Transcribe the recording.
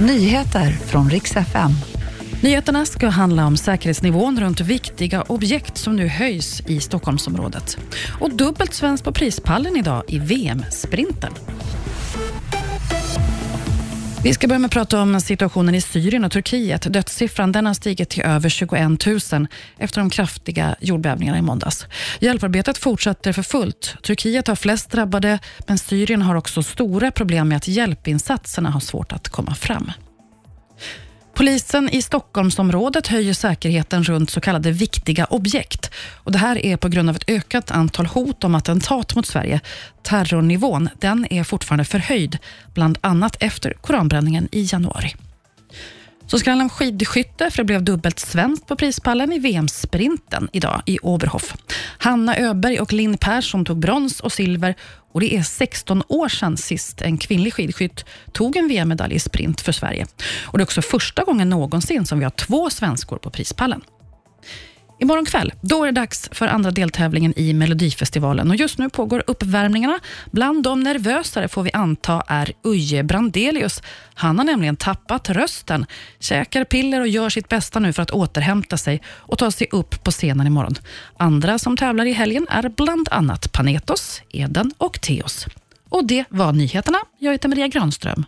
Nyheter från riks FM. Nyheterna ska handla om säkerhetsnivån runt viktiga objekt som nu höjs i Stockholmsområdet. Och dubbelt svenskt på prispallen idag i VM-sprinten. Vi ska börja med att prata om situationen i Syrien och Turkiet. Dödssiffran den har stigit till över 21 000 efter de kraftiga jordbävningarna i måndags. Hjälparbetet fortsätter för fullt. Turkiet har flest drabbade, men Syrien har också stora problem med att hjälpinsatserna har svårt att komma fram. Polisen i Stockholmsområdet höjer säkerheten runt så kallade viktiga objekt. Och det här är på grund av ett ökat antal hot om attentat mot Sverige. Terrornivån den är fortfarande förhöjd, bland annat efter koranbränningen i januari. Så ska det handla om skidskytte, för det blev dubbelt svenskt på prispallen i VM-sprinten idag i Oberhof. Hanna Öberg och Linn Persson tog brons och silver och det är 16 år sedan sist en kvinnlig skidskytt tog en VM-medalj i sprint för Sverige. Och Det är också första gången någonsin som vi har två svenskor på prispallen. Imorgon kväll då är det dags för andra deltävlingen i Melodifestivalen. Och just nu pågår uppvärmningarna. Bland de nervösare får vi anta är Uje Brandelius. Han har nämligen tappat rösten, käkar piller och gör sitt bästa nu för att återhämta sig och ta sig upp på scenen imorgon. Andra som tävlar i helgen är bland annat Panetos, Eden och Teos. Och Det var nyheterna. Jag heter Maria Granström.